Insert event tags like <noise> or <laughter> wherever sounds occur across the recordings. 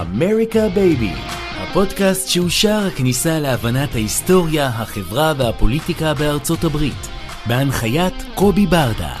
אמריקה בייבי, הפודקאסט שהוא שער הכניסה להבנת ההיסטוריה, החברה והפוליטיקה בארצות הברית, בהנחיית קובי ברדה.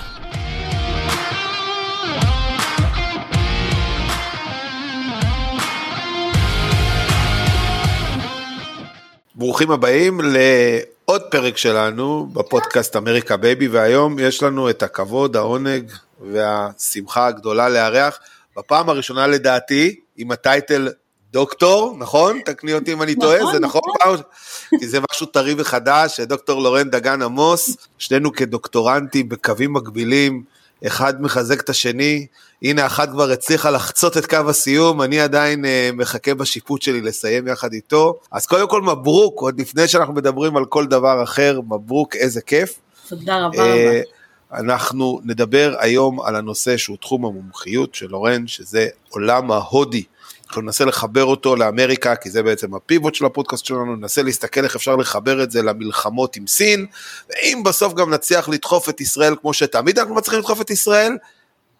ברוכים הבאים לעוד פרק שלנו בפודקאסט אמריקה בייבי, והיום יש לנו את הכבוד, העונג והשמחה הגדולה לארח, בפעם הראשונה לדעתי, עם ה title דוקטור, נכון? תקני אותי אם אני טועה, נכון, זה נכון? נכון. פעם? כי זה משהו טרי וחדש, דוקטור לורן דגן עמוס, שנינו כדוקטורנטים בקווים מקבילים, אחד מחזק את השני, הנה אחת כבר הצליחה לחצות את קו הסיום, אני עדיין uh, מחכה בשיפוט שלי לסיים יחד איתו. אז קודם כל מברוק, עוד לפני שאנחנו מדברים על כל דבר אחר, מברוק, איזה כיף. תודה רבה אה, רבה. אנחנו נדבר היום על הנושא שהוא תחום המומחיות של לורן, שזה עולם ההודי. אנחנו ננסה לחבר אותו לאמריקה, כי זה בעצם הפיבוט של הפודקאסט שלנו, ננסה להסתכל איך אפשר לחבר את זה למלחמות עם סין, ואם בסוף גם נצליח לדחוף את ישראל כמו שתמיד אנחנו מצליחים לדחוף את ישראל,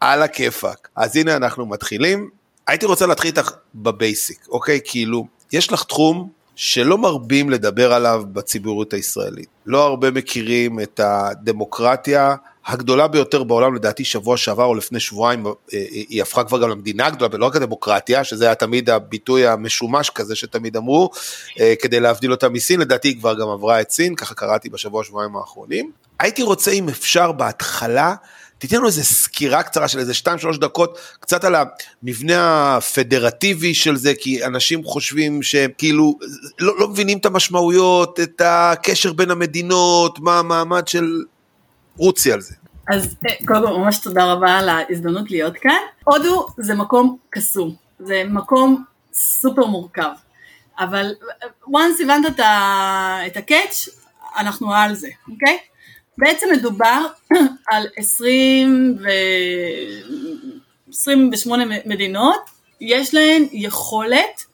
על הכיפאק. אז הנה אנחנו מתחילים. הייתי רוצה להתחיל איתך בבייסיק, אוקיי? כאילו, יש לך תחום שלא מרבים לדבר עליו בציבוריות הישראלית. לא הרבה מכירים את הדמוקרטיה הגדולה ביותר בעולם, לדעתי שבוע שעבר או לפני שבועיים, אה, היא הפכה כבר גם למדינה הגדולה, ולא רק הדמוקרטיה, שזה היה תמיד הביטוי המשומש כזה שתמיד אמרו, אה, כדי להבדיל אותה מסין, לדעתי היא כבר גם עברה את סין, ככה קראתי בשבוע שבועיים האחרונים. הייתי רוצה אם אפשר בהתחלה, תיתן לנו איזה סקירה קצרה של איזה 2-3 דקות, קצת על המבנה הפדרטיבי של זה, כי אנשים חושבים שכאילו לא, לא מבינים את המשמעויות, את הקשר בין המדינות, מה המעמד של... רוצי על זה. אז אה, קודם כל ממש תודה רבה על ההזדמנות להיות כאן. הודו זה מקום קסום, זה מקום סופר מורכב, אבל אה, once הבנת את ה- את הקאץ', אנחנו על זה, אוקיי? בעצם מדובר <clears throat> על 20 ו... 28 מדינות, יש להן יכולת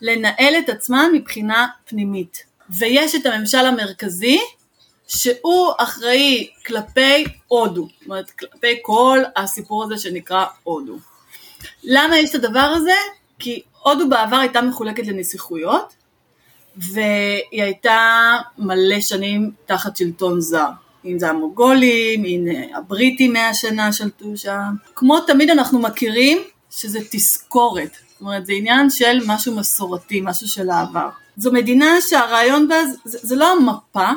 לנהל את עצמן מבחינה פנימית. ויש את הממשל המרכזי, שהוא אחראי כלפי הודו, זאת אומרת כלפי כל הסיפור הזה שנקרא הודו. למה יש את הדבר הזה? כי הודו בעבר הייתה מחולקת לנסיכויות, והיא הייתה מלא שנים תחת שלטון זר. אם זה המוגולים, אם הבריטים מאה שנה שלטו שם. כמו תמיד אנחנו מכירים שזה תזכורת, זאת אומרת זה עניין של משהו מסורתי, משהו של העבר. זו מדינה שהרעיון בה זה, זה לא המפה,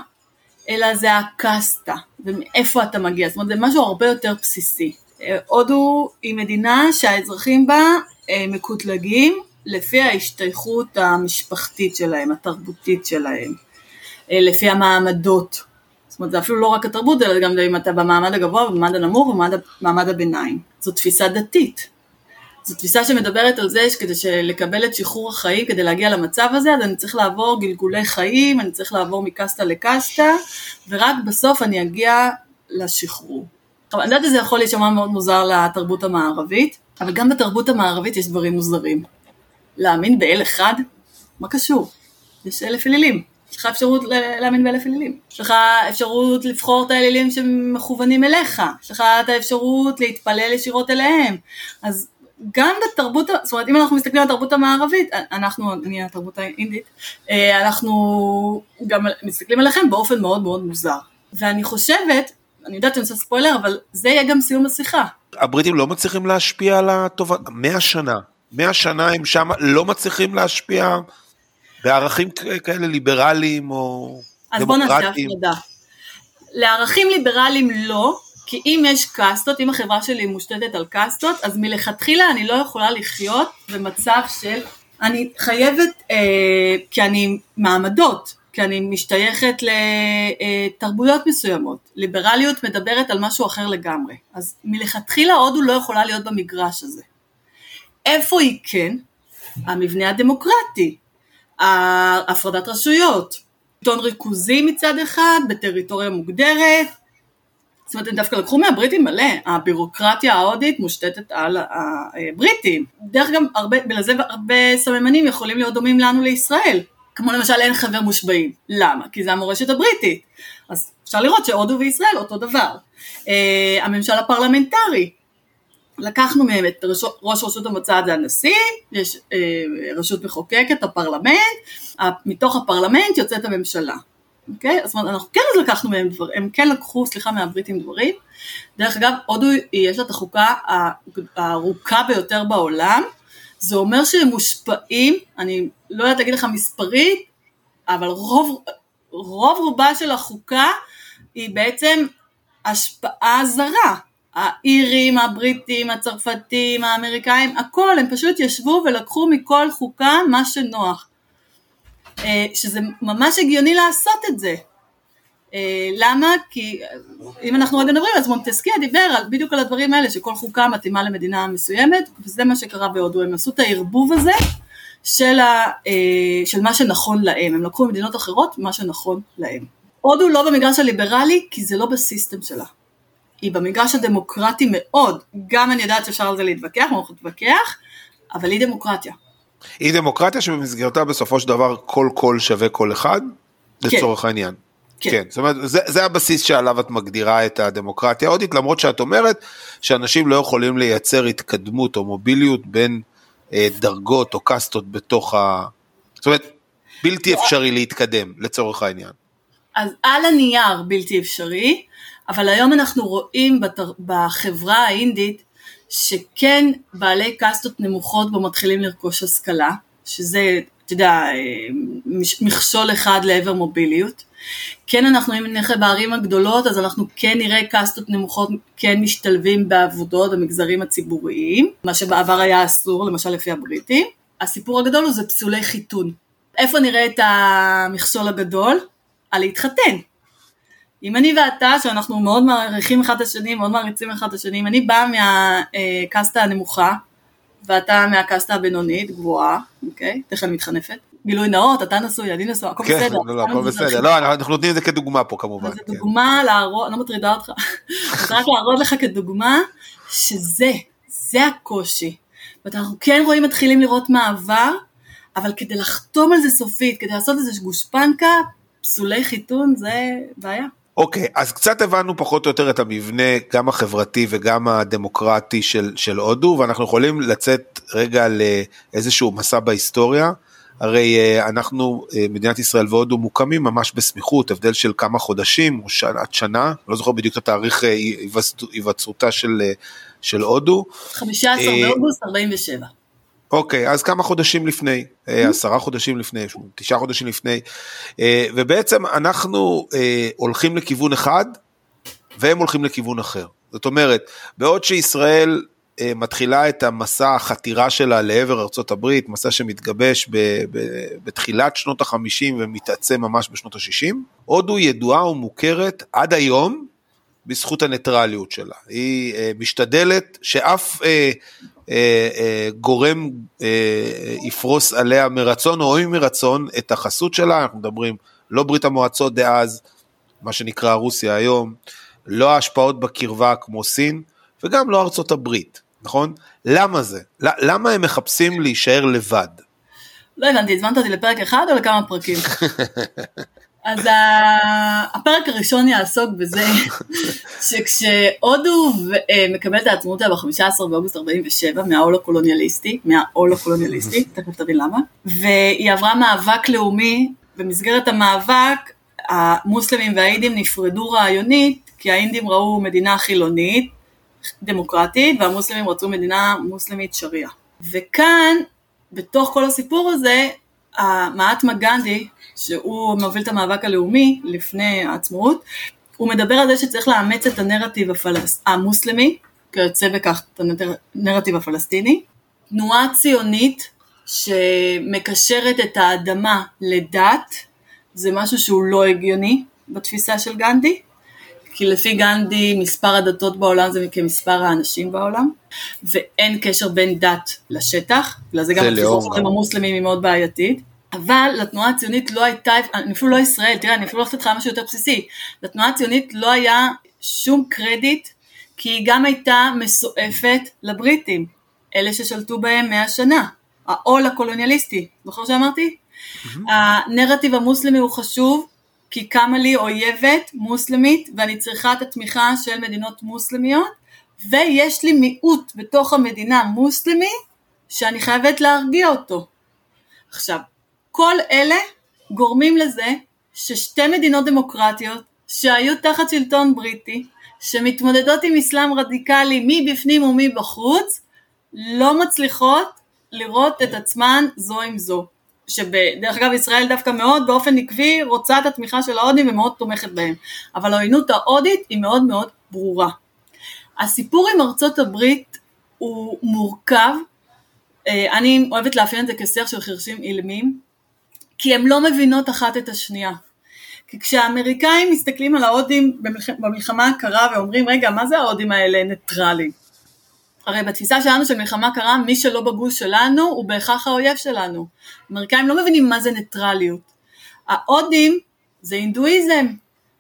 אלא זה הקסטה, ומאיפה אתה מגיע, זאת אומרת זה משהו הרבה יותר בסיסי. אה, הודו היא מדינה שהאזרחים בה אה, מקוטלגים לפי ההשתייכות המשפחתית שלהם, התרבותית שלהם, אה, לפי המעמדות. זאת אומרת זה אפילו לא רק התרבות, אלא גם אם אתה במעמד הגבוה, במעמד הנמוך, במעמד הביניים. זו תפיסה דתית. זו תפיסה שמדברת על זה שכדי לקבל את שחרור החיים, כדי להגיע למצב הזה, אז אני צריך לעבור גלגולי חיים, אני צריך לעבור מקסטה לקסטה, ורק בסוף אני אגיע לשחרור. עכשיו, אני יודעת שזה יכול להישמע מאוד מוזר לתרבות המערבית, אבל גם בתרבות המערבית יש דברים מוזרים. להאמין באל אחד? מה קשור? יש אלף אלילים. יש לך אפשרות להאמין באלף אלילים. יש לך אפשרות לבחור את האלילים שמכוונים אליך. יש לך את האפשרות להתפלל ישירות אליהם. אז גם בתרבות, זאת אומרת אם אנחנו מסתכלים על התרבות המערבית, אנחנו, אני התרבות האינדית, אנחנו גם מסתכלים עליכם באופן מאוד מאוד מוזר. ואני חושבת, אני יודעת שאני עושה ספוילר, אבל זה יהיה גם סיום השיחה. הבריטים לא מצליחים להשפיע על הטובה, מאה שנה, מאה שנה הם שם לא מצליחים להשפיע בערכים כאלה ליברליים או אז בוא נעשה דמוקרטיים. הפרדה. לערכים ליברליים לא, כי אם יש קאסטות, אם החברה שלי מושתתת על קאסטות, אז מלכתחילה אני לא יכולה לחיות במצב של, אני חייבת, אה, כי אני מעמדות, כי אני משתייכת לתרבויות מסוימות. ליברליות מדברת על משהו אחר לגמרי. אז מלכתחילה הודו לא יכולה להיות במגרש הזה. איפה היא כן? המבנה הדמוקרטי, הפרדת רשויות, שלטון ריכוזי מצד אחד, בטריטוריה מוגדרת, זאת אומרת, הם דווקא לקחו מהבריטים מלא, הבירוקרטיה ההודית מושתתת על הבריטים. דרך אגב, בגלל זה הרבה סממנים יכולים להיות דומים לנו לישראל, כמו למשל אין חבר מושבעים. למה? כי זה המורשת הבריטית. אז אפשר לראות שהודו וישראל אותו דבר. Uh, הממשל הפרלמנטרי, לקחנו מהם את ראש, ראש רשות המוצא זה הנשיא, יש uh, רשות מחוקקת, הפרלמנט, מתוך הפרלמנט יוצאת הממשלה. אוקיי? זאת אומרת, אנחנו כן לקחנו מהם דברים, הם כן לקחו, סליחה, מהבריטים דברים. דרך אגב, הודו יש לה את החוקה הארוכה ביותר בעולם, זה אומר שהם מושפעים, אני לא יודעת להגיד לך מספרית, אבל רוב, רוב רובה של החוקה היא בעצם השפעה זרה. האירים, הבריטים, הצרפתים, האמריקאים, הכל, הם פשוט ישבו ולקחו מכל חוקה מה שנוח. אה, שזה ממש הגיוני לעשות את זה. אה, למה? כי אם אנחנו רגע מדברים, אז מונטסקיה דיבר על, בדיוק על הדברים האלה, שכל חוקה מתאימה למדינה מסוימת, וזה מה שקרה בהודו, הם עשו את הערבוב הזה של, ה, אה, של מה שנכון להם, הם לקחו ממדינות אחרות מה שנכון להם. הודו לא במגרש הליברלי, כי זה לא בסיסטם שלה. היא במגרש הדמוקרטי מאוד, גם אני יודעת שאפשר על זה להתווכח, אנחנו נתווכח, אבל היא דמוקרטיה. היא דמוקרטיה שבמסגרתה בסופו של דבר כל קול שווה כל אחד, כן. לצורך העניין. כן. כן, זאת אומרת, זה, זה הבסיס שעליו את מגדירה את הדמוקרטיה ההודית, למרות שאת אומרת שאנשים לא יכולים לייצר התקדמות או מוביליות בין אה, דרגות או קאסטות בתוך ה... זאת אומרת, בלתי אפשרי להתקדם, לצורך העניין. אז על הנייר בלתי אפשרי, אבל היום אנחנו רואים בתר... בחברה האינדית שכן בעלי קאסטות נמוכות בו מתחילים לרכוש השכלה, שזה, אתה יודע, מכשול אחד לעבר מוביליות. כן אנחנו, אם נלך בערים הגדולות, אז אנחנו כן נראה קאסטות נמוכות כן משתלבים בעבודות במגזרים הציבוריים, מה שבעבר היה אסור, למשל לפי הבריטים. הסיפור הגדול הוא זה פסולי חיתון. איפה נראה את המכשול הגדול? על להתחתן. אם אני ואתה, שאנחנו מאוד מעריכים אחד את השני, מאוד מעריצים אחד את השני, אם אני באה מהקסטה הנמוכה, ואתה מהקסטה הבינונית, גבוהה, אוקיי? תכף אני מתחנפת. גילוי נאות, אתה נשוי, אני נשוי, הכל כן, בסדר. לא, לא, הכל בסדר. לא, אנחנו נותנים את זה כדוגמה פה כמובן. זה כן. דוגמה להראות, אני לא מטרידה אותך, <laughs> רק להראות לך כדוגמה, שזה, זה הקושי. ואנחנו כן רואים, מתחילים לראות מעבר, אבל כדי לחתום על זה סופית, כדי לעשות איזה גושפנקה, פסולי חיתון זה בעיה. אוקיי, אז קצת הבנו פחות או יותר את המבנה, גם החברתי וגם הדמוקרטי של, של הודו, ואנחנו יכולים לצאת רגע לאיזשהו מסע בהיסטוריה. הרי אה, אנחנו, אה, מדינת ישראל והודו מוקמים ממש בסמיכות, הבדל של כמה חודשים, או שנה, עד שנה, לא זוכר בדיוק את התאריך אה, היווצרותה של, של הודו. 15 באוגוסט 47. אוקיי, אז כמה חודשים לפני, אה, עשרה חודשים לפני, תשעה חודשים לפני, אה, ובעצם אנחנו אה, הולכים לכיוון אחד, והם הולכים לכיוון אחר. זאת אומרת, בעוד שישראל מתחילה את המסע החתירה שלה לעבר ארצות הברית, מסע שמתגבש ב, ב, בתחילת שנות החמישים ומתעצם ממש בשנות השישים, הודו ידועה ומוכרת עד היום בזכות הניטרליות שלה. היא משתדלת שאף גורם אה, יפרוס עליה מרצון או אם מרצון את החסות שלה, אנחנו מדברים לא ברית המועצות דאז, מה שנקרא רוסיה היום, לא ההשפעות בקרבה כמו סין, וגם לא ארצות הברית, נכון? למה זה? למה הם מחפשים להישאר לבד? לא הבנתי, הזמנת אותי לפרק אחד או לכמה פרקים? <laughs> אז הפרק הראשון יעסוק בזה <laughs> שכשהודו אה, מקבלת את העצמאות שלה ב-15 באוגוסט 47 מהעול הקולוניאליסטי, מהעול הקולוניאליסטי, <laughs> תכף תבין למה, והיא עברה מאבק לאומי, במסגרת המאבק המוסלמים והאינדים נפרדו רעיונית, כי האינדים ראו מדינה חילונית, דמוקרטית, והמוסלמים רצו מדינה מוסלמית שריעה. וכאן, בתוך כל הסיפור הזה, המעטמה גנדי, שהוא מוביל את המאבק הלאומי לפני העצמאות, הוא מדבר על זה שצריך לאמץ את הנרטיב הפלס... המוסלמי, כיוצא בכך את הנרטיב הפלסטיני, תנועה ציונית שמקשרת את האדמה לדת זה משהו שהוא לא הגיוני בתפיסה של גנדי, כי לפי גנדי מספר הדתות בעולם זה כמספר האנשים בעולם, ואין קשר בין דת לשטח, בגלל זה גם התפיסה שלהם המוסלמים היא מאוד בעייתית. אבל לתנועה הציונית לא הייתה, אני אפילו לא ישראל, תראה, אני אפילו לא הולכת לך משהו יותר בסיסי, לתנועה הציונית לא היה שום קרדיט, כי היא גם הייתה מסועפת לבריטים, אלה ששלטו בהם מאה שנה, העול הקולוניאליסטי, זוכר שאמרתי? Mm-hmm. הנרטיב המוסלמי הוא חשוב, כי קמה לי אויבת מוסלמית ואני צריכה את התמיכה של מדינות מוסלמיות ויש לי מיעוט בתוך המדינה מוסלמי שאני חייבת להרגיע אותו. עכשיו, כל אלה גורמים לזה ששתי מדינות דמוקרטיות שהיו תחת שלטון בריטי, שמתמודדות עם אסלאם רדיקלי מבפנים ומבחוץ, לא מצליחות לראות את עצמן זו עם זו. שבדרך אגב ישראל דווקא מאוד באופן עקבי רוצה את התמיכה של ההודים ומאוד תומכת בהם, אבל העוינות ההודית היא מאוד מאוד ברורה. הסיפור עם ארצות הברית הוא מורכב, אה, אני אוהבת לאפיין את זה כשיח של חרשים אילמים, כי הם לא מבינות אחת את השנייה. כי כשהאמריקאים מסתכלים על ההודים במלחמה הקרה ואומרים רגע מה זה ההודים האלה ניטרלים הרי בתפיסה שלנו של מלחמה קרה, מי שלא בגוש שלנו הוא בהכרח האויב שלנו. אמריקאים לא מבינים מה זה ניטרליות. ההודים זה הינדואיזם,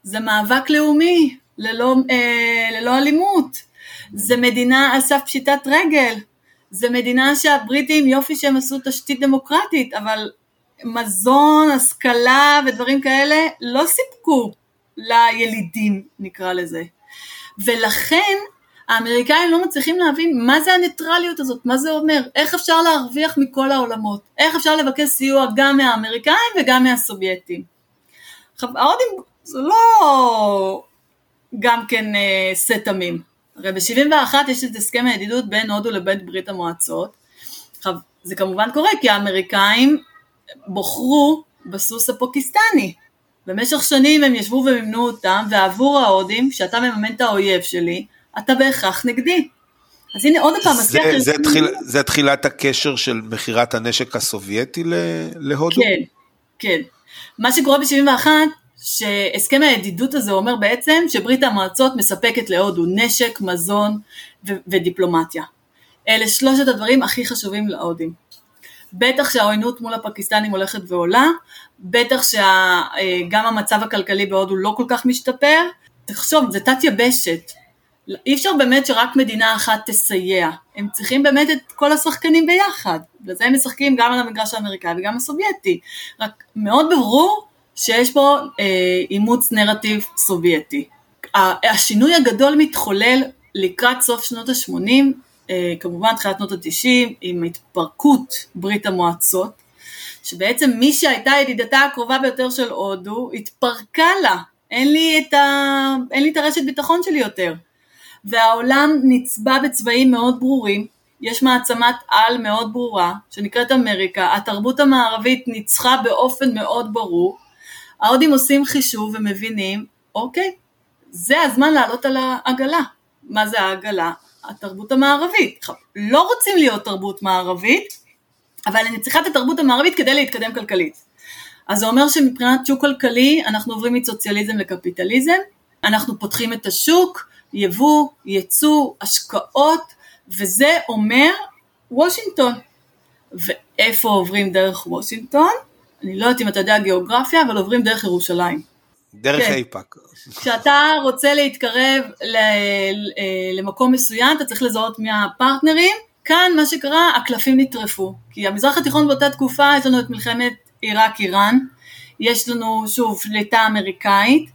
זה מאבק לאומי, ללא, אה, ללא אלימות, זה מדינה על סף פשיטת רגל, זה מדינה שהבריטים יופי שהם עשו תשתית דמוקרטית, אבל מזון, השכלה ודברים כאלה לא סיפקו לילידים נקרא לזה. ולכן האמריקאים לא מצליחים להבין מה זה הניטרליות הזאת, מה זה אומר, איך אפשר להרוויח מכל העולמות, איך אפשר לבקש סיוע גם מהאמריקאים וגם מהסובייטים. ההודים זה לא גם כן אה, סט הרי ב-71 יש את הסכם הידידות בין הודו לבין ברית המועצות, עכשיו זה כמובן קורה כי האמריקאים בוחרו בסוס הפוקיסטני, במשך שנים הם ישבו ומימנו אותם, ועבור ההודים, שאתה מממן את האויב שלי, אתה בהכרח נגדי. אז הנה עוד פעם, זה, זה, תחיל, זה תחילת הקשר של מכירת הנשק הסובייטי להודו? כן, כן. מה שקורה ב-71, שהסכם הידידות הזה אומר בעצם שברית המועצות מספקת להודו נשק, מזון ו- ודיפלומטיה. אלה שלושת הדברים הכי חשובים להודים. בטח שהעוינות מול הפקיסטנים הולכת ועולה, בטח שגם המצב הכלכלי בהודו לא כל כך משתפר. תחשוב, זה תת יבשת, אי אפשר באמת שרק מדינה אחת תסייע, הם צריכים באמת את כל השחקנים ביחד, בגלל זה הם משחקים גם על המגרש האמריקאי וגם הסובייטי, רק מאוד ברור שיש פה אה, אימוץ נרטיב סובייטי. השינוי הגדול מתחולל לקראת סוף שנות ה-80, אה, כמובן תחילת שנות ה-90, עם התפרקות ברית המועצות, שבעצם מי שהייתה ידידתה הקרובה ביותר של הודו, התפרקה לה, אין לי את, ה... אין לי את הרשת ביטחון שלי יותר. והעולם נצבע בצבעים מאוד ברורים, יש מעצמת על מאוד ברורה שנקראת אמריקה, התרבות המערבית ניצחה באופן מאוד ברור, ההודים עושים חישוב ומבינים, אוקיי, זה הזמן לעלות על העגלה. מה זה העגלה? התרבות המערבית. לא רוצים להיות תרבות מערבית, אבל אני צריכה את התרבות המערבית כדי להתקדם כלכלית. אז זה אומר שמבחינת שוק כלכלי אנחנו עוברים מסוציאליזם לקפיטליזם, אנחנו פותחים את השוק, יבוא, ייצוא, השקעות, וזה אומר וושינגטון. ואיפה עוברים דרך וושינגטון? אני לא יודעת אם אתה יודע גיאוגרפיה, אבל עוברים דרך ירושלים. דרך כן. אייפאק. כשאתה רוצה להתקרב למקום מסוים, אתה צריך לזהות מי הפרטנרים. כאן מה שקרה, הקלפים נטרפו. כי המזרח התיכון באותה תקופה, יש לנו את מלחמת עיראק-איראן, יש לנו שוב שליטה אמריקאית,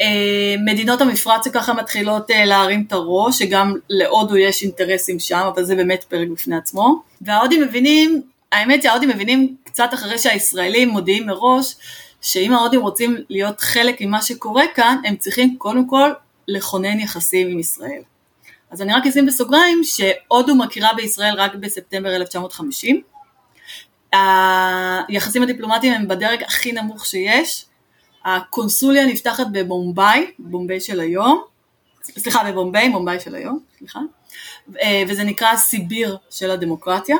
אה, מדינות המפרץ שככה מתחילות אה, להרים את הראש, שגם להודו יש אינטרסים שם, אבל זה באמת פרק בפני עצמו. וההודים מבינים, האמת שההודים מבינים קצת אחרי שהישראלים מודיעים מראש, שאם ההודים רוצים להיות חלק ממה שקורה כאן, הם צריכים קודם כל לכונן יחסים עם ישראל. אז אני רק אשים בסוגריים שהודו מכירה בישראל רק בספטמבר 1950. היחסים הדיפלומטיים הם בדרג הכי נמוך שיש, הקונסוליה נפתחת בבומביי, בומביי של היום, סליחה בבומביי, בומביי של היום, סליחה, וזה נקרא סיביר של הדמוקרטיה,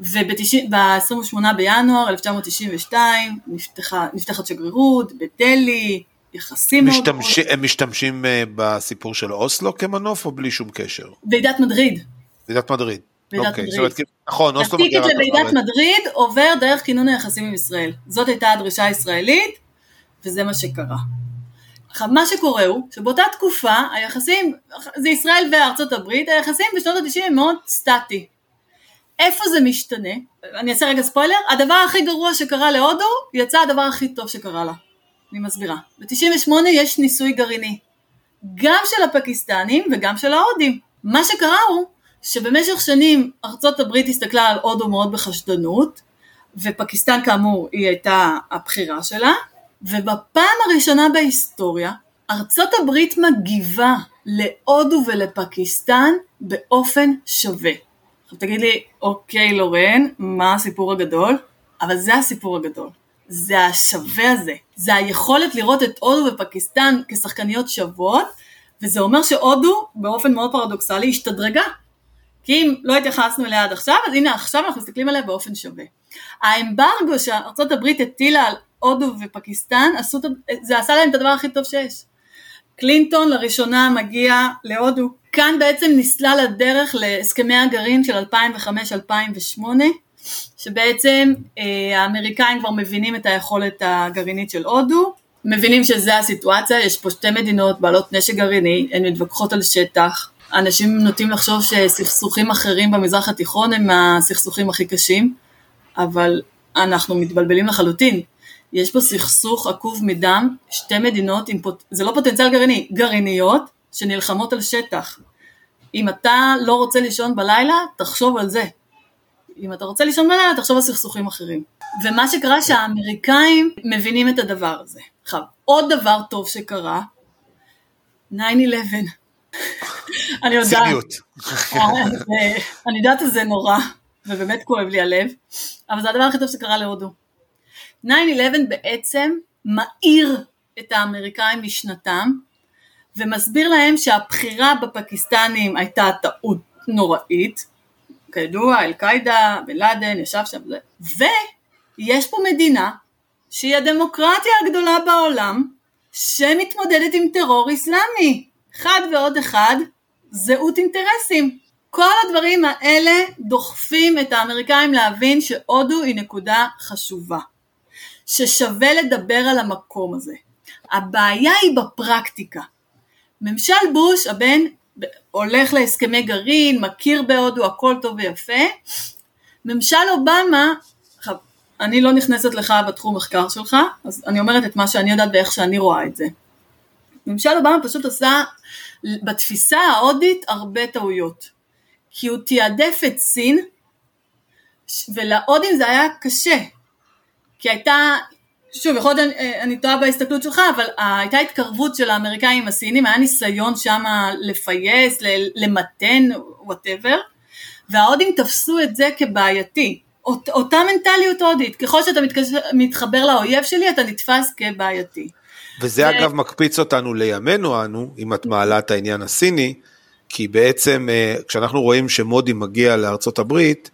וב-28 בינואר 1992 נפתחה, נפתחת שגרירות בדלהי, יחסים מאוד... משתמש, הם משתמשים אה, בסיפור של אוסלו כמנוף או בלי שום קשר? ועידת מדריד. ועידת מדריד. ועידת אוקיי, מדריד. זאת אומרת, כאילו- נכון, אוסלו מגיע הטיקט לוועידת. מדריד עובר דרך כינון היחסים עם ישראל. זאת הייתה הדרישה הישראלית, וזה מה שקרה. עכשיו, מה שקורה הוא, שבאותה תקופה, היחסים, זה ישראל וארצות הברית, היחסים בשנות ה-90 הם מאוד סטטי. איפה זה משתנה? אני אעשה רגע ספוילר, הדבר הכי גרוע שקרה להודו, יצא הדבר הכי טוב שקרה לה. אני מסבירה. ב-98 יש ניסוי גרעיני. גם של הפקיסטנים וגם של ההודים. מה שקרה הוא שבמשך שנים ארצות הברית הסתכלה על הודו מאוד בחשדנות, ופקיסטן כאמור היא הייתה הבחירה שלה, ובפעם הראשונה בהיסטוריה ארצות הברית מגיבה להודו ולפקיסטן באופן שווה. עכשיו תגיד לי, אוקיי לורן, מה הסיפור הגדול? אבל זה הסיפור הגדול. זה השווה הזה. זה היכולת לראות את הודו ופקיסטן כשחקניות שוות, וזה אומר שהודו באופן מאוד פרדוקסלי השתדרגה. כי אם לא התייחסנו אליה עד עכשיו, אז הנה עכשיו אנחנו מסתכלים עליה באופן שווה. האמברגו שארצות הברית הטילה על הודו ופקיסטן, עשו, זה עשה להם את הדבר הכי טוב שיש. קלינטון לראשונה מגיע להודו. כאן בעצם נסלל הדרך להסכמי הגרעין של 2005-2008, שבעצם אה, האמריקאים כבר מבינים את היכולת הגרעינית של הודו, מבינים שזה הסיטואציה, יש פה שתי מדינות בעלות נשק גרעיני, הן מתווכחות על שטח, אנשים נוטים לחשוב שסכסוכים אחרים במזרח התיכון הם הסכסוכים הכי קשים, אבל אנחנו מתבלבלים לחלוטין. יש פה סכסוך עקוב מדם, שתי מדינות, עם פוט... זה לא פוטנציאל גרעיני, גרעיניות שנלחמות על שטח. אם אתה לא רוצה לישון בלילה, תחשוב על זה. אם אתה רוצה לישון בלילה, תחשוב על סכסוכים אחרים. ומה שקרה שהאמריקאים מבינים את הדבר הזה. עכשיו, עוד דבר טוב שקרה, 9-11. אני יודעת, ציניות. אה, אני יודעת שזה נורא, ובאמת כואב לי הלב, אבל זה הדבר הכי טוב שקרה להודו. 9-11 בעצם מאיר את האמריקאים משנתם, ומסביר להם שהבחירה בפקיסטנים הייתה טעות נוראית, כידוע, אל-קאעידה, בן לאדן, ישב שם, ויש פה מדינה שהיא הדמוקרטיה הגדולה בעולם, שמתמודדת עם טרור אסלאמי. אחד ועוד אחד, זהות אינטרסים. כל הדברים האלה דוחפים את האמריקאים להבין שהודו היא נקודה חשובה. ששווה לדבר על המקום הזה. הבעיה היא בפרקטיקה. ממשל בוש, הבן, הולך להסכמי גרעין, מכיר בהודו, הכל טוב ויפה. ממשל אובמה, אני לא נכנסת לך בתחום מחקר שלך, אז אני אומרת את מה שאני יודעת ואיך שאני רואה את זה. ממשל אובמה פשוט עשה בתפיסה ההודית הרבה טעויות. כי הוא תיעדף את סין, ולהודים זה היה קשה. כי הייתה, שוב, יכול להיות אני, אני טועה בהסתכלות שלך, אבל הייתה התקרבות של האמריקאים עם הסינים, היה ניסיון שם לפייס, למתן, whatever, וההודים תפסו את זה כבעייתי. אות, אותה מנטליות הודית, ככל שאתה מתקשר, מתחבר לאויב שלי, אתה נתפס כבעייתי. וזה ו... אגב מקפיץ אותנו לימינו אנו, אם את מעלה את העניין הסיני, כי בעצם כשאנחנו רואים שמודי מגיע לארצות הברית,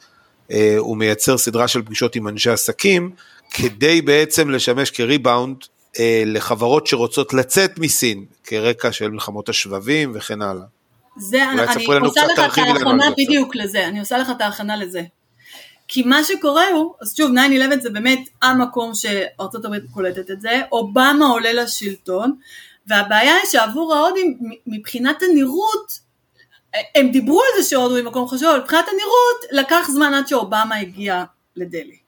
הוא מייצר סדרה של פגישות עם אנשי עסקים, כדי בעצם לשמש כריבאונד לחברות שרוצות לצאת מסין, כרקע של מלחמות השבבים וכן הלאה. זה, אני, אני עושה לך את ההכנה בדיוק קצת. לזה, אני עושה לך את ההכנה לזה. כי מה שקורה הוא, אז שוב 9-11 זה באמת המקום שארצות הברית קולטת את זה, אובמה עולה לשלטון, והבעיה היא שעבור ההודים מבחינת הנראות, הם דיברו על זה שהודו היא מקום חשוב, אבל מבחינת הנראות לקח זמן עד שאובמה הגיע לדלהי.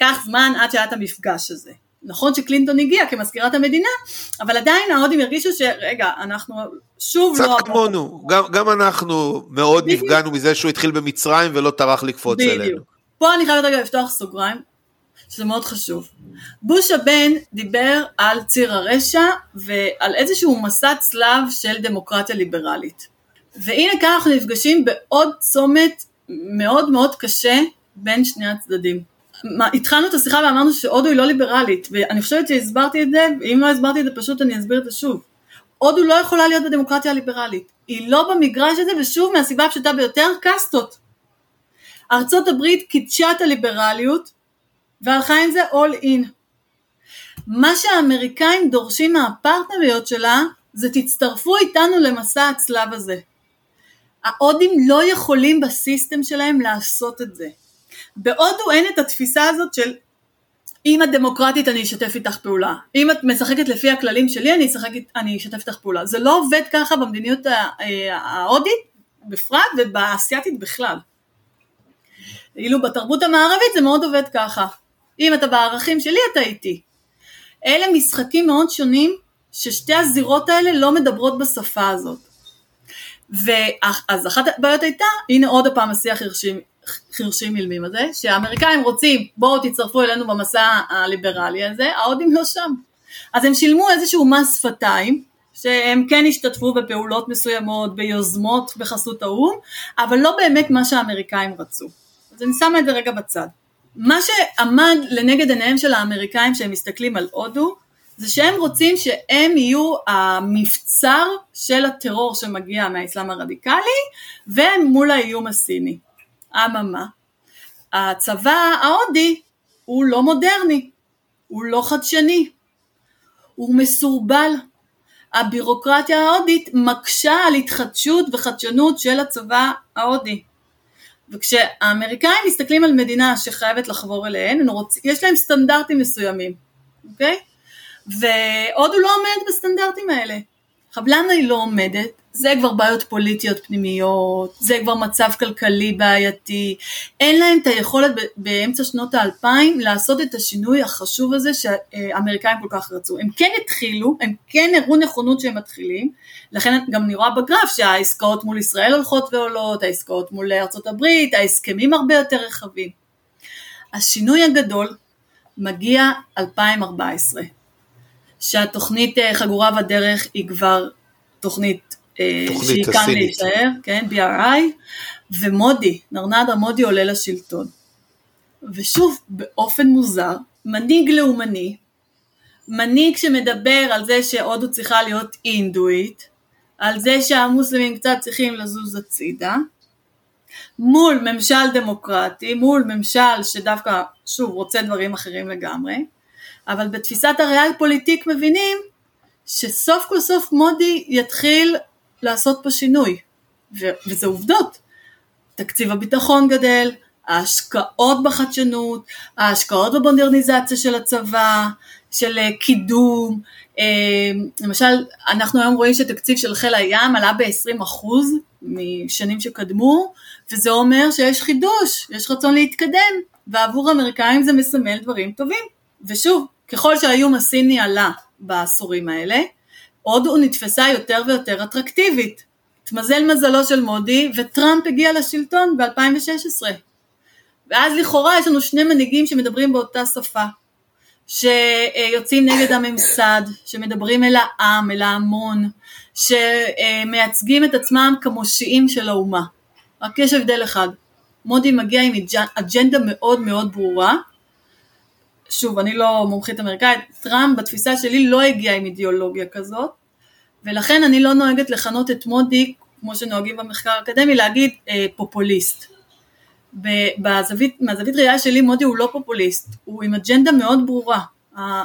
לקח זמן עד שהיה את המפגש הזה. נכון שקלינטון הגיע כמזכירת המדינה, אבל עדיין ההודים הרגישו שרגע, אנחנו שוב קצת לא... קצת כמונו, גם, גם אנחנו מאוד בדיוק. נפגענו מזה שהוא התחיל במצרים ולא טרח לקפוץ בדיוק. אלינו. פה אני חייבת רגע לפתוח סוגריים, שזה מאוד חשוב. בוש הבן דיבר על ציר הרשע ועל איזשהו מסע צלב של דמוקרטיה ליברלית. והנה כאן אנחנו נפגשים בעוד צומת מאוד מאוד קשה בין שני הצדדים. מה, התחלנו את השיחה ואמרנו שהודו היא לא ליברלית, ואני חושבת שהסברתי את זה, ואם לא הסברתי את זה פשוט אני אסביר את זה שוב. הודו לא יכולה להיות בדמוקרטיה הליברלית, היא לא במגרש הזה, ושוב מהסיבה הפשוטה ביותר, קאסטות. ארצות הברית קידשה את הליברליות והלכה עם זה all in. מה שהאמריקאים דורשים מהפרטנריות שלה זה תצטרפו איתנו למסע הצלב הזה. ההודים לא יכולים בסיסטם שלהם לעשות את זה. בהודו אין את התפיסה הזאת של אם את דמוקרטית אני אשתף איתך פעולה, אם את משחקת לפי הכללים שלי אני, אשחק, אני אשתף איתך פעולה. זה לא עובד ככה במדיניות ההודית בפרט ובאסייתית בכלל. אילו בתרבות המערבית זה מאוד עובד ככה. אם אתה בערכים שלי אתה איתי. אלה משחקים מאוד שונים ששתי הזירות האלה לא מדברות בשפה הזאת. ואז אחת הבעיות הייתה, הנה עוד הפעם השיח חרשים אילמים הזה, שהאמריקאים רוצים בואו תצטרפו אלינו במסע הליברלי הזה, ההודים לא שם. אז הם שילמו איזשהו מס שפתיים, שהם כן השתתפו בפעולות מסוימות, ביוזמות בחסות האו"ם, אבל לא באמת מה שהאמריקאים רצו. אז אני שמה את זה רגע בצד. מה שעמד לנגד עיניהם של האמריקאים כשהם מסתכלים על הודו, זה שהם רוצים שהם יהיו המבצר של הטרור שמגיע מהאסלאם הרדיקלי, והם מול האיום הסיני. אממה, הצבא ההודי הוא לא מודרני, הוא לא חדשני, הוא מסורבל. הבירוקרטיה ההודית מקשה על התחדשות וחדשנות של הצבא ההודי. וכשהאמריקאים מסתכלים על מדינה שחייבת לחבור אליהן, רוצ... יש להם סטנדרטים מסוימים, אוקיי? והודו לא עומד בסטנדרטים האלה. היא לא עומדת? זה כבר בעיות פוליטיות פנימיות, זה כבר מצב כלכלי בעייתי, אין להם את היכולת באמצע שנות האלפיים לעשות את השינוי החשוב הזה שהאמריקאים כל כך רצו. הם כן התחילו, הם כן הראו נכונות שהם מתחילים, לכן גם אני רואה בגרף שהעסקאות מול ישראל הולכות ועולות, העסקאות מול הברית, ההסכמים הרבה יותר רחבים. השינוי הגדול מגיע 2014, שהתוכנית אה, חגורה בדרך היא כבר תוכנית שהיא כאן להישאר, כן, BRI, ומודי, נרנדה מודי עולה לשלטון. ושוב, באופן מוזר, מנהיג לאומני, מנהיג שמדבר על זה שהודו צריכה להיות אינדואית, על זה שהמוסלמים קצת צריכים לזוז הצידה, מול ממשל דמוקרטי, מול ממשל שדווקא, שוב, רוצה דברים אחרים לגמרי, אבל בתפיסת הריאל פוליטיק מבינים שסוף כל סוף מודי יתחיל לעשות פה שינוי, ו- וזה עובדות. תקציב הביטחון גדל, ההשקעות בחדשנות, ההשקעות במודרניזציה של הצבא, של אה, קידום, אה, למשל אנחנו היום רואים שתקציב של חיל הים עלה ב-20% משנים שקדמו, וזה אומר שיש חידוש, יש רצון להתקדם, ועבור האמריקאים זה מסמל דברים טובים. ושוב, ככל שהאיום הסיני עלה בעשורים האלה, הודו נתפסה יותר ויותר אטרקטיבית. התמזל מזלו של מודי וטראמפ הגיע לשלטון ב-2016. ואז לכאורה יש לנו שני מנהיגים שמדברים באותה שפה, שיוצאים נגד הממסד, שמדברים אל העם, אל ההמון, שמייצגים את עצמם כמושיעים של האומה. רק יש הבדל אחד, מודי מגיע עם אג'נדה מאוד מאוד ברורה, שוב, אני לא מומחית אמריקאית, טראמפ בתפיסה שלי לא הגיע עם אידיאולוגיה כזאת, ולכן אני לא נוהגת לכנות את מודי, כמו שנוהגים במחקר האקדמי, להגיד אה, פופוליסט. בזווית, מהזווית ראייה שלי מודי הוא לא פופוליסט, הוא עם אג'נדה מאוד ברורה.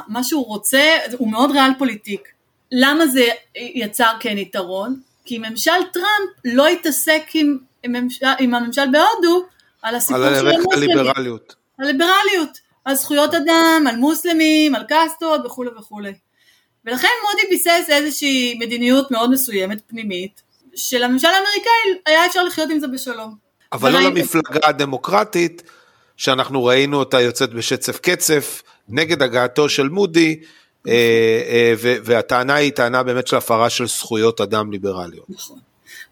מה שהוא רוצה, הוא מאוד ריאל פוליטיק. למה זה יצר כן יתרון? כי ממשל טראמפ לא התעסק עם, עם, ממשל, עם הממשל בהודו על הסיפור של המוסלמים. על הליברליות. הליברליות. על זכויות אדם, על מוסלמים, על קאסטות וכולי וכולי. ולכן מודי ביסס איזושהי מדיניות מאוד מסוימת, פנימית, שלממשל האמריקאי היה אפשר לחיות עם זה בשלום. אבל לא למפלגה הדמוקרטית, שאנחנו ראינו אותה יוצאת בשצף קצף, נגד הגעתו של מודי, אה, אה, והטענה היא טענה באמת של הפרה של זכויות אדם ליברליות. נכון.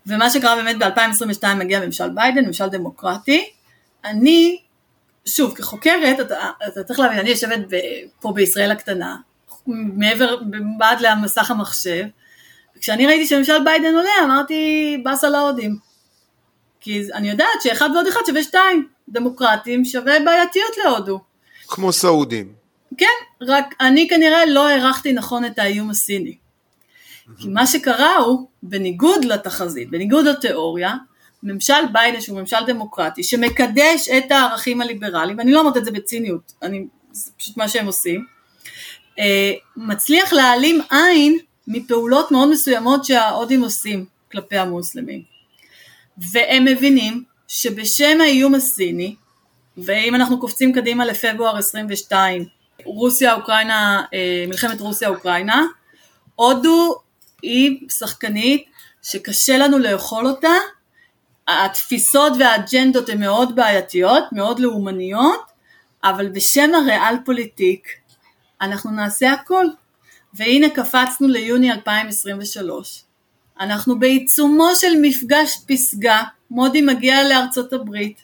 ומה שקרה באמת ב-2022 מגיע ממשל ביידן, ממשל דמוקרטי. אני, שוב, כחוקרת, אתה, אתה צריך להבין, אני יושבת ב, פה בישראל הקטנה, מעבר, בעד למסך המחשב, וכשאני ראיתי שממשל ביידן עולה, אמרתי, באסה להודים. כי אני יודעת שאחד ועוד אחד שווה שתיים, דמוקרטים שווה בעייתיות להודו. כמו סעודים. כן, רק אני כנראה לא הערכתי נכון את האיום הסיני. כי מה שקרה הוא, בניגוד לתחזית, בניגוד לתיאוריה, ממשל ביידן שהוא ממשל דמוקרטי, שמקדש את הערכים הליברליים, ואני לא אומרת את זה בציניות, אני, זה פשוט מה שהם עושים, אה, מצליח להעלים עין מפעולות מאוד מסוימות שההודים עושים כלפי המוסלמים. והם מבינים שבשם האיום הסיני, ואם אנחנו קופצים קדימה לפברואר 22, רוסיה אוקראינה, אה, מלחמת רוסיה אוקראינה, הודו היא שחקנית שקשה לנו לאכול אותה, התפיסות והאג'נדות הן מאוד בעייתיות, מאוד לאומניות, אבל בשם הריאל פוליטיק אנחנו נעשה הכל. והנה קפצנו ליוני 2023. אנחנו בעיצומו של מפגש פסגה, מודי מגיע לארצות הברית.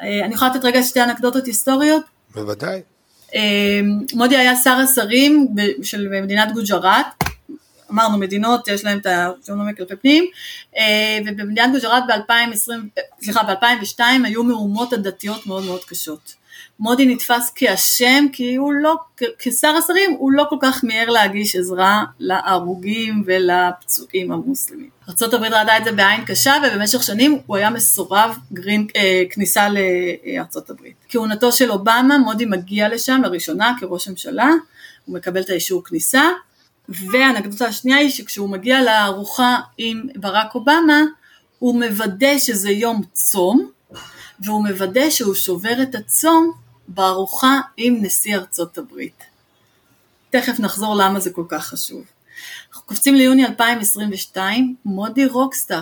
אה, אני יכולה לתת רגע שתי אנקדוטות היסטוריות? בוודאי. אה, מודי היה שר השרים של מדינת גוג'ראט, אמרנו מדינות יש להם את האוטונומיה כלפי פנים, ובמדינת גוג'ראט ב-2020, סליחה ב-2002 היו מהומות הדתיות מאוד מאוד קשות. מודי נתפס כאשם כי הוא לא, כשר השרים הוא לא כל כך מיהר להגיש עזרה להרוגים ולפצועים המוסלמים. ארה"ב ראתה את זה בעין קשה ובמשך שנים הוא היה מסורב גרין, אה, כניסה לארה"ב. כהונתו של אובמה, מודי מגיע לשם לראשונה כראש ממשלה, הוא מקבל את האישור כניסה, והאנקדוטה השנייה היא שכשהוא מגיע לארוחה עם ברק אובמה, הוא מוודא שזה יום צום, והוא מוודא שהוא שובר את הצום בארוחה עם נשיא ארצות הברית. תכף נחזור למה זה כל כך חשוב. אנחנו קופצים ליוני 2022, מודי רוקסטאר.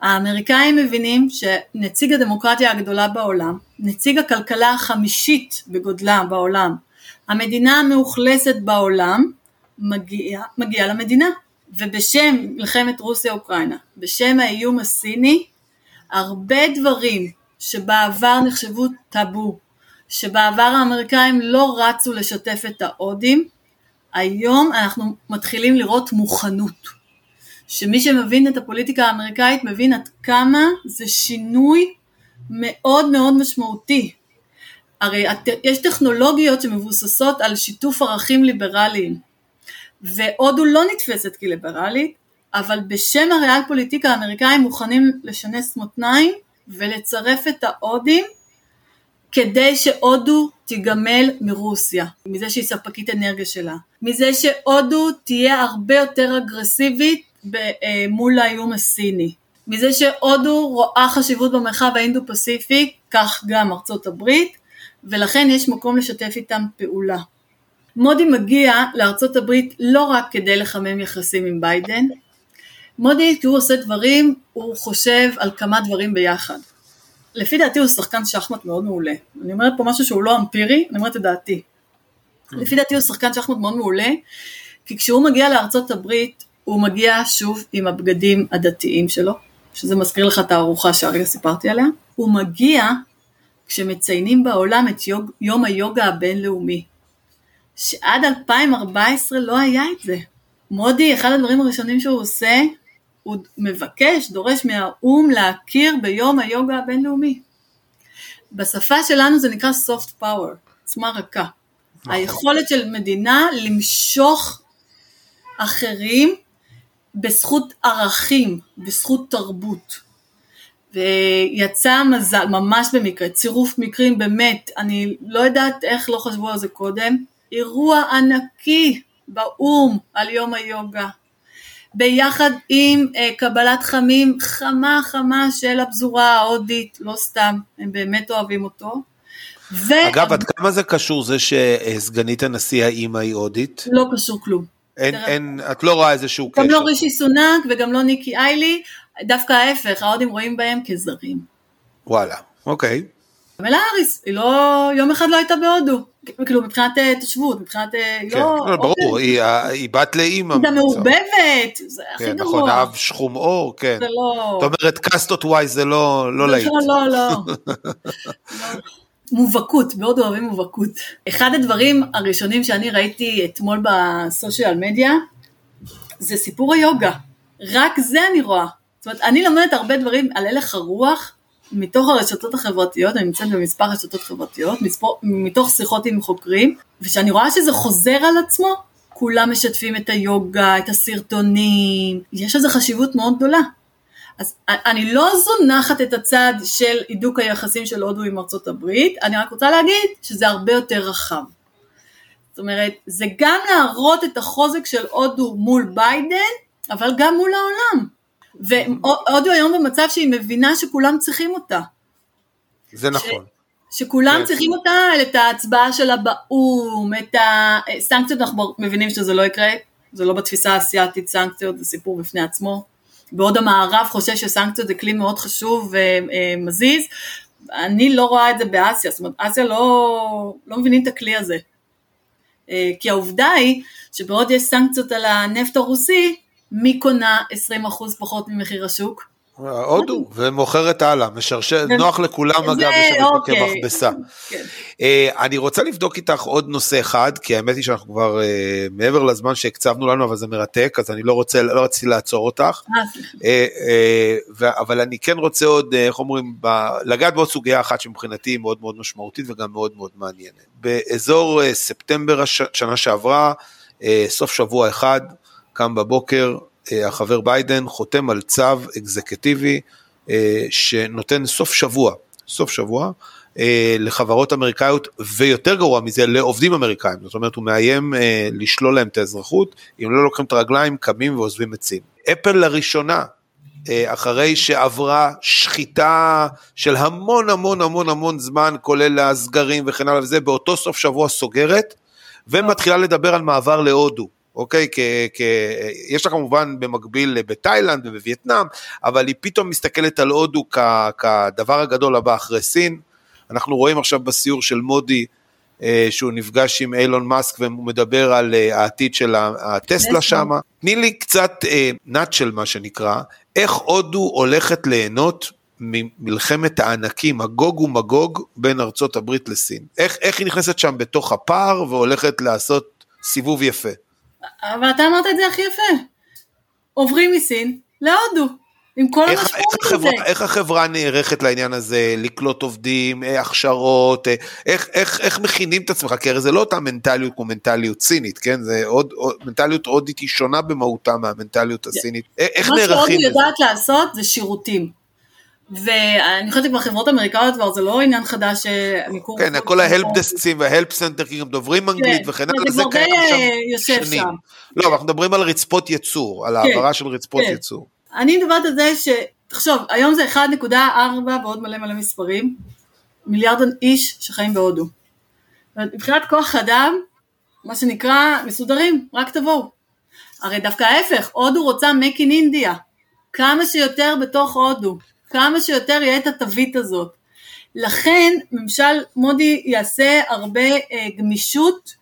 האמריקאים מבינים שנציג הדמוקרטיה הגדולה בעולם, נציג הכלכלה החמישית בגודלה בעולם, המדינה המאוכלסת בעולם, מגיע, מגיע למדינה. ובשם מלחמת רוסיה-אוקראינה, בשם האיום הסיני, הרבה דברים שבעבר נחשבו טאבו, שבעבר האמריקאים לא רצו לשתף את ההודים, היום אנחנו מתחילים לראות מוכנות. שמי שמבין את הפוליטיקה האמריקאית מבין עד כמה זה שינוי מאוד מאוד משמעותי. הרי יש טכנולוגיות שמבוססות על שיתוף ערכים ליברליים, והודו לא נתפסת כליברלית, אבל בשם הריאל פוליטיקה האמריקאים מוכנים לשנס מותניים ולצרף את ההודים כדי שהודו תיגמל מרוסיה, מזה שהיא ספקית אנרגיה שלה, מזה שהודו תהיה הרבה יותר אגרסיבית אה, מול האיום הסיני, מזה שהודו רואה חשיבות במרחב האינדו פסיפי, כך גם ארצות הברית, ולכן יש מקום לשתף איתם פעולה. מודי מגיע לארצות הברית לא רק כדי לחמם יחסים עם ביידן, מודי כשהוא עושה דברים הוא חושב על כמה דברים ביחד. לפי דעתי הוא שחקן שחמט מאוד מעולה. אני אומרת פה משהו שהוא לא אמפירי, אני אומרת את דעתי. לפי דעתי הוא שחקן שחמט מאוד מעולה, כי כשהוא מגיע לארצות הברית, הוא מגיע שוב עם הבגדים הדתיים שלו, שזה מזכיר לך את הארוחה שהרגע סיפרתי עליה. הוא מגיע כשמציינים בעולם את יוג, יום היוגה הבינלאומי, שעד 2014 לא היה את זה. מודי, אחד הדברים הראשונים שהוא עושה, הוא מבקש, דורש מהאו"ם להכיר ביום היוגה הבינלאומי. בשפה שלנו זה נקרא soft power, עוצמה רכה. נכון. היכולת של מדינה למשוך אחרים בזכות ערכים, בזכות תרבות. ויצא מזל, ממש במקרה, צירוף מקרים באמת, אני לא יודעת איך לא חשבו על זה קודם, אירוע ענקי באו"ם על יום היוגה. ביחד עם uh, קבלת חמים חמה חמה של הפזורה ההודית, לא סתם, הם באמת אוהבים אותו. ו... אגב, עד כמה זה קשור זה שסגנית הנשיא האימא היא הודית? לא קשור כלום. אין, אין, את לא רואה איזשהו קשר. גם לא רישי סונאק וגם לא ניקי איילי, דווקא ההפך, ההודים רואים בהם כזרים. וואלה, אוקיי. קמלה האריס, היא לא, יום אחד לא הייתה בהודו, כאילו מבחינת אה, תושבות, מבחינת, אה, כן, לא, לא ברור, אוקיי. היא בת לאימא. היא מעורבבת, זה הכי כן, גרוע. נכון, אב שחום אור, כן. זה לא... זאת אומרת, קאסטות וואי זה לא, לא להיט. לא, לא, לא. <laughs> מובהקות, מאוד אוהבים מובהקות. אחד הדברים הראשונים שאני ראיתי אתמול בסושיאל מדיה, זה סיפור היוגה. רק זה אני רואה. זאת אומרת, אני לומדת הרבה דברים על הלך הרוח מתוך הרשתות החברתיות, אני נמצאת במספר רשתות חברתיות, מספור, מתוך שיחות עם חוקרים, וכשאני רואה שזה חוזר על עצמו, כולם משתפים את היוגה, את הסרטונים, יש לזה חשיבות מאוד גדולה. אז אני לא זונחת את הצד של הידוק היחסים של הודו עם ארצות הברית, אני רק רוצה להגיד שזה הרבה יותר רחב. זאת אומרת, זה גם להראות את החוזק של הודו מול ביידן, אבל גם מול העולם. והודו היום במצב שהיא מבינה שכולם צריכים אותה. זה נכון. שכולם כן. צריכים אותה, את ההצבעה שלה באו"ם, את הסנקציות, אנחנו מבינים שזה לא יקרה, זה לא בתפיסה האסייתית סנקציות, זה סיפור בפני עצמו. בעוד המערב חושב שסנקציות זה כלי מאוד חשוב ומזיז, אני לא רואה את זה באסיה, זאת אומרת אסיה לא, לא מבינים את הכלי הזה. אה, כי העובדה היא שבעוד יש סנקציות על הנפט הרוסי, מי קונה 20% פחות ממחיר השוק? הודו, ומוכרת הלאה, משרשר, נוח לכולם אגב, יש אוקיי. כמכבסה. כן. אה, אני רוצה לבדוק איתך עוד נושא אחד, כי האמת היא שאנחנו כבר אה, מעבר לזמן שהקצבנו לנו, אבל זה מרתק, אז אני לא רוצה, לא רציתי לעצור אותך. אה, אבל אני כן רוצה עוד, איך אומרים, לגעת בעוד סוגיה אחת שמבחינתי היא מאוד מאוד משמעותית וגם מאוד מאוד מעניינת. באזור ספטמבר שנה שעברה, סוף שבוע אחד, קם בבוקר, אה, החבר ביידן חותם על צו אקזקטיבי אה, שנותן סוף שבוע, סוף שבוע, אה, לחברות אמריקאיות, ויותר גרוע מזה, לעובדים אמריקאים. זאת אומרת, הוא מאיים לשלול להם את האזרחות, אם לא לוקחים את הרגליים, קמים ועוזבים את סין. אפל לראשונה, אחרי שעברה שחיטה של המון המון המון המון זמן, כולל הסגרים וכן הלאה וזה, באותו סוף שבוע סוגרת, ומתחילה לדבר על מעבר להודו. אוקיי? כ, כ, יש לה כמובן במקביל בתאילנד ובווייטנאם, אבל היא פתאום מסתכלת על הודו כ, כדבר הגדול הבא אחרי סין. אנחנו רואים עכשיו בסיור של מודי, אה, שהוא נפגש עם אילון מאסק והוא מדבר על אה, העתיד של הטסלה שם. תני לי קצת נאצ'ל מה שנקרא, איך הודו הולכת ליהנות ממלחמת הענקים, הגוג ומגוג בין ארצות הברית לסין. איך, איך היא נכנסת שם בתוך הפער והולכת לעשות סיבוב יפה? אבל אתה אמרת את זה הכי יפה. עוברים מסין להודו. עם כל המשמעות של זה. איך החברה נערכת לעניין הזה, לקלוט עובדים, אה, הכשרות, אה, איך, איך, איך מכינים את עצמך, כי הרי זה לא אותה מנטליות כמו מנטליות סינית, כן? זה עוד, עוד מנטליות הודית היא שונה במהותה מהמנטליות הסינית. איך נערכים לזה? מה שהודו יודעת לעשות זה שירותים. ואני חושבת שכבר חברות אמריקאיות כבר זה לא עניין חדש מיקור כן, כל ה help desks ים וה help center, כי גם דוברים אנגלית כן, וכן הלאה, זה קיים שם שנים. לא, אנחנו מדברים על רצפות ייצור, על כן, העברה של רצפות כן. ייצור. אני מדברת על זה ש... תחשוב, היום זה 1.4 ועוד מלא מלא מספרים, מיליארד איש שחיים בהודו. מבחינת כוח אדם, מה שנקרא, מסודרים, רק תבואו. הרי דווקא ההפך, הודו רוצה make in India, כמה שיותר בתוך הודו. כמה שיותר יהיה את התווית הזאת. לכן ממשל מודי יעשה הרבה אה, גמישות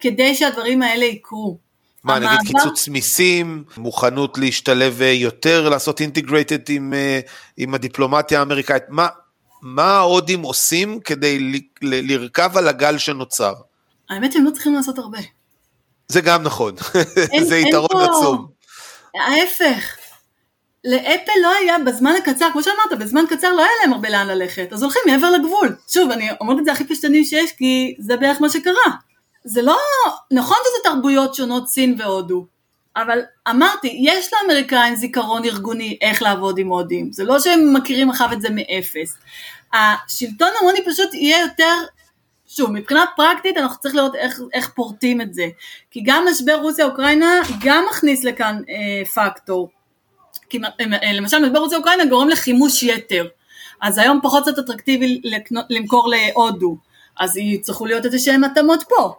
כדי שהדברים האלה יקרו. מה, המעבר... נגיד קיצוץ מיסים, מוכנות להשתלב אה, יותר, לעשות אינטגרייטד עם, אה, עם הדיפלומטיה האמריקאית, מה, מה ההודים עושים כדי ל, ל, לרכב על הגל שנוצר? האמת שהם לא צריכים לעשות הרבה. זה גם נכון, <laughs> אין, זה יתרון פה... עצום. ההפך, לאפל לא היה בזמן הקצר, כמו שאמרת, בזמן קצר לא היה להם הרבה לאן ללכת, אז הולכים מעבר לגבול. שוב, אני אומרת את זה הכי פשטני שיש, כי זה בערך מה שקרה. זה לא, נכון שזה תרבויות שונות סין והודו, אבל אמרתי, יש לאמריקאים זיכרון ארגוני איך לעבוד עם הודים, זה לא שהם מכירים אחריו את זה מאפס. השלטון ההודי פשוט יהיה יותר, שוב, מבחינה פרקטית אנחנו צריכים לראות איך, איך פורטים את זה, כי גם משבר רוסיה-אוקראינה גם מכניס לכאן אה, פקטור. כי אה, למשל משבר רוסיה אוקראינה גורם לחימוש יתר, אז היום פחות קצת אטרקטיבי למכור להודו, אז יצטרכו להיות איזה שהם התאמות פה,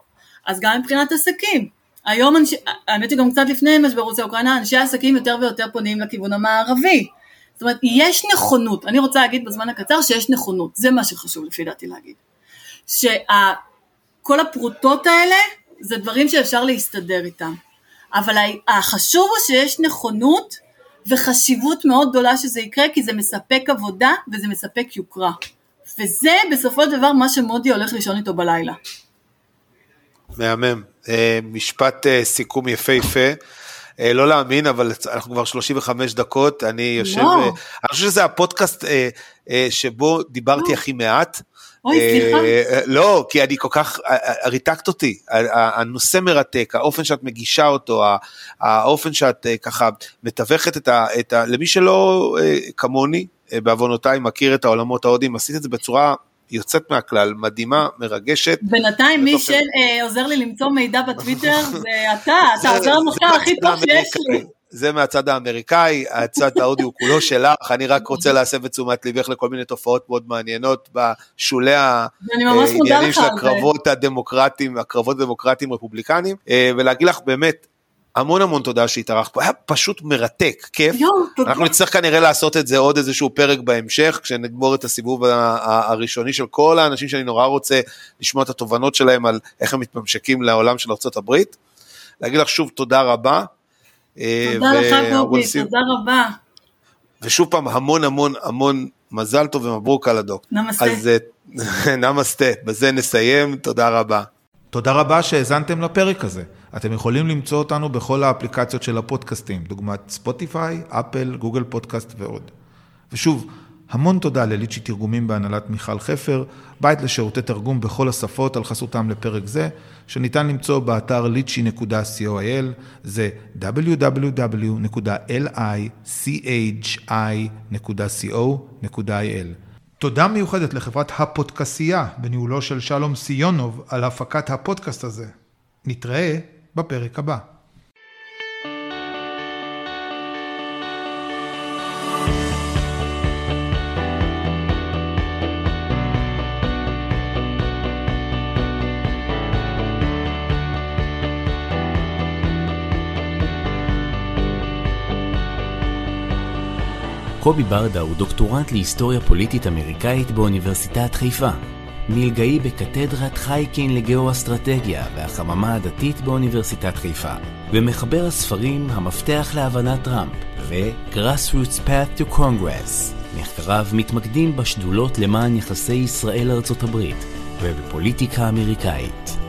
אז גם מבחינת עסקים, היום, אנש... האמת שגם קצת לפני משבר רוסיה אוקראינה, אנשי העסקים יותר ויותר פונים לכיוון המערבי, זאת אומרת יש נכונות, אני רוצה להגיד בזמן הקצר שיש נכונות, זה מה שחשוב לפי דעתי להגיד, שכל הפרוטות האלה זה דברים שאפשר להסתדר איתם, אבל החשוב הוא שיש נכונות וחשיבות מאוד גדולה שזה יקרה כי זה מספק עבודה וזה מספק יוקרה. וזה בסופו של דבר מה שמודי הולך לישון איתו בלילה. מהמם. אה, משפט אה, סיכום יפהפה. אה, לא להאמין, אבל אנחנו כבר 35 דקות, אני יושב, לא. אני חושב שזה הפודקאסט שבו דיברתי הכי מעט. אוי, סליחה. אה, לא, כי אני כל כך, אה, אה, ריתקת אותי, הנושא מרתק, האופן שאת מגישה אותו, האופן שאת ככה מתווכת את ה... את ה למי שלא כמוני, בעוונותיי, מכיר את העולמות ההודיים, עשית את זה בצורה יוצאת מהכלל, מדהימה, מרגשת. בינתיים מי שעוזר לי למצוא מידע בטוויטר זה אתה, אתה עוזר המחקר הכי טוב שיש לי. זה מהצד האמריקאי, הצד ההודי הוא כולו שלך, אני רק רוצה להסב את תשומת ליבך לכל מיני תופעות מאוד מעניינות בשולי העניינים של. הקרבות הדמוקרטיים, הקרבות הדמוקרטיים רפובליקניים, אה, ולהגיד לך באמת, המון המון תודה שהתארחת פה, היה פשוט מרתק, כיף. תודה. אנחנו נצטרך כנראה לעשות את זה עוד איזשהו פרק בהמשך, כשנגמור את הסיבוב הראשוני של כל האנשים שאני נורא רוצה לשמוע את התובנות שלהם על איך הם מתממשקים לעולם של ארה"ב. להגיד לך שוב תודה רבה. אה, תודה לך ו- see- תודה רבה. ושוב פעם המון המון המון מזל טוב ומברוק על הדוק. נמסטה. אז אה, <laughs> נמסטה, בזה נסיים, תודה רבה. תודה רבה שהאזנתם לפרק הזה. אתם יכולים למצוא אותנו בכל האפליקציות של הפודקאסטים, דוגמת ספוטיפיי, אפל, גוגל פודקאסט ועוד. ושוב, המון תודה לליצ'י תרגומים בהנהלת מיכל חפר, בית לשירותי תרגום בכל השפות על חסותם לפרק זה, שניתן למצוא באתר lichy.coil, זה www.lichi.co.il. תודה מיוחדת לחברת הפודקסייה בניהולו של שלום סיונוב על הפקת הפודקאסט הזה. נתראה בפרק הבא. קובי ברדה הוא דוקטורנט להיסטוריה פוליטית אמריקאית באוניברסיטת חיפה. מלגאי בקתדרת חייקין לגאו-אסטרטגיה והחממה הדתית באוניברסיטת חיפה. ומחבר הספרים המפתח להבנת טראמפ ו-Grassroots Path to Congress. מחקריו מתמקדים בשדולות למען יחסי ישראל-ארצות הברית ובפוליטיקה אמריקאית.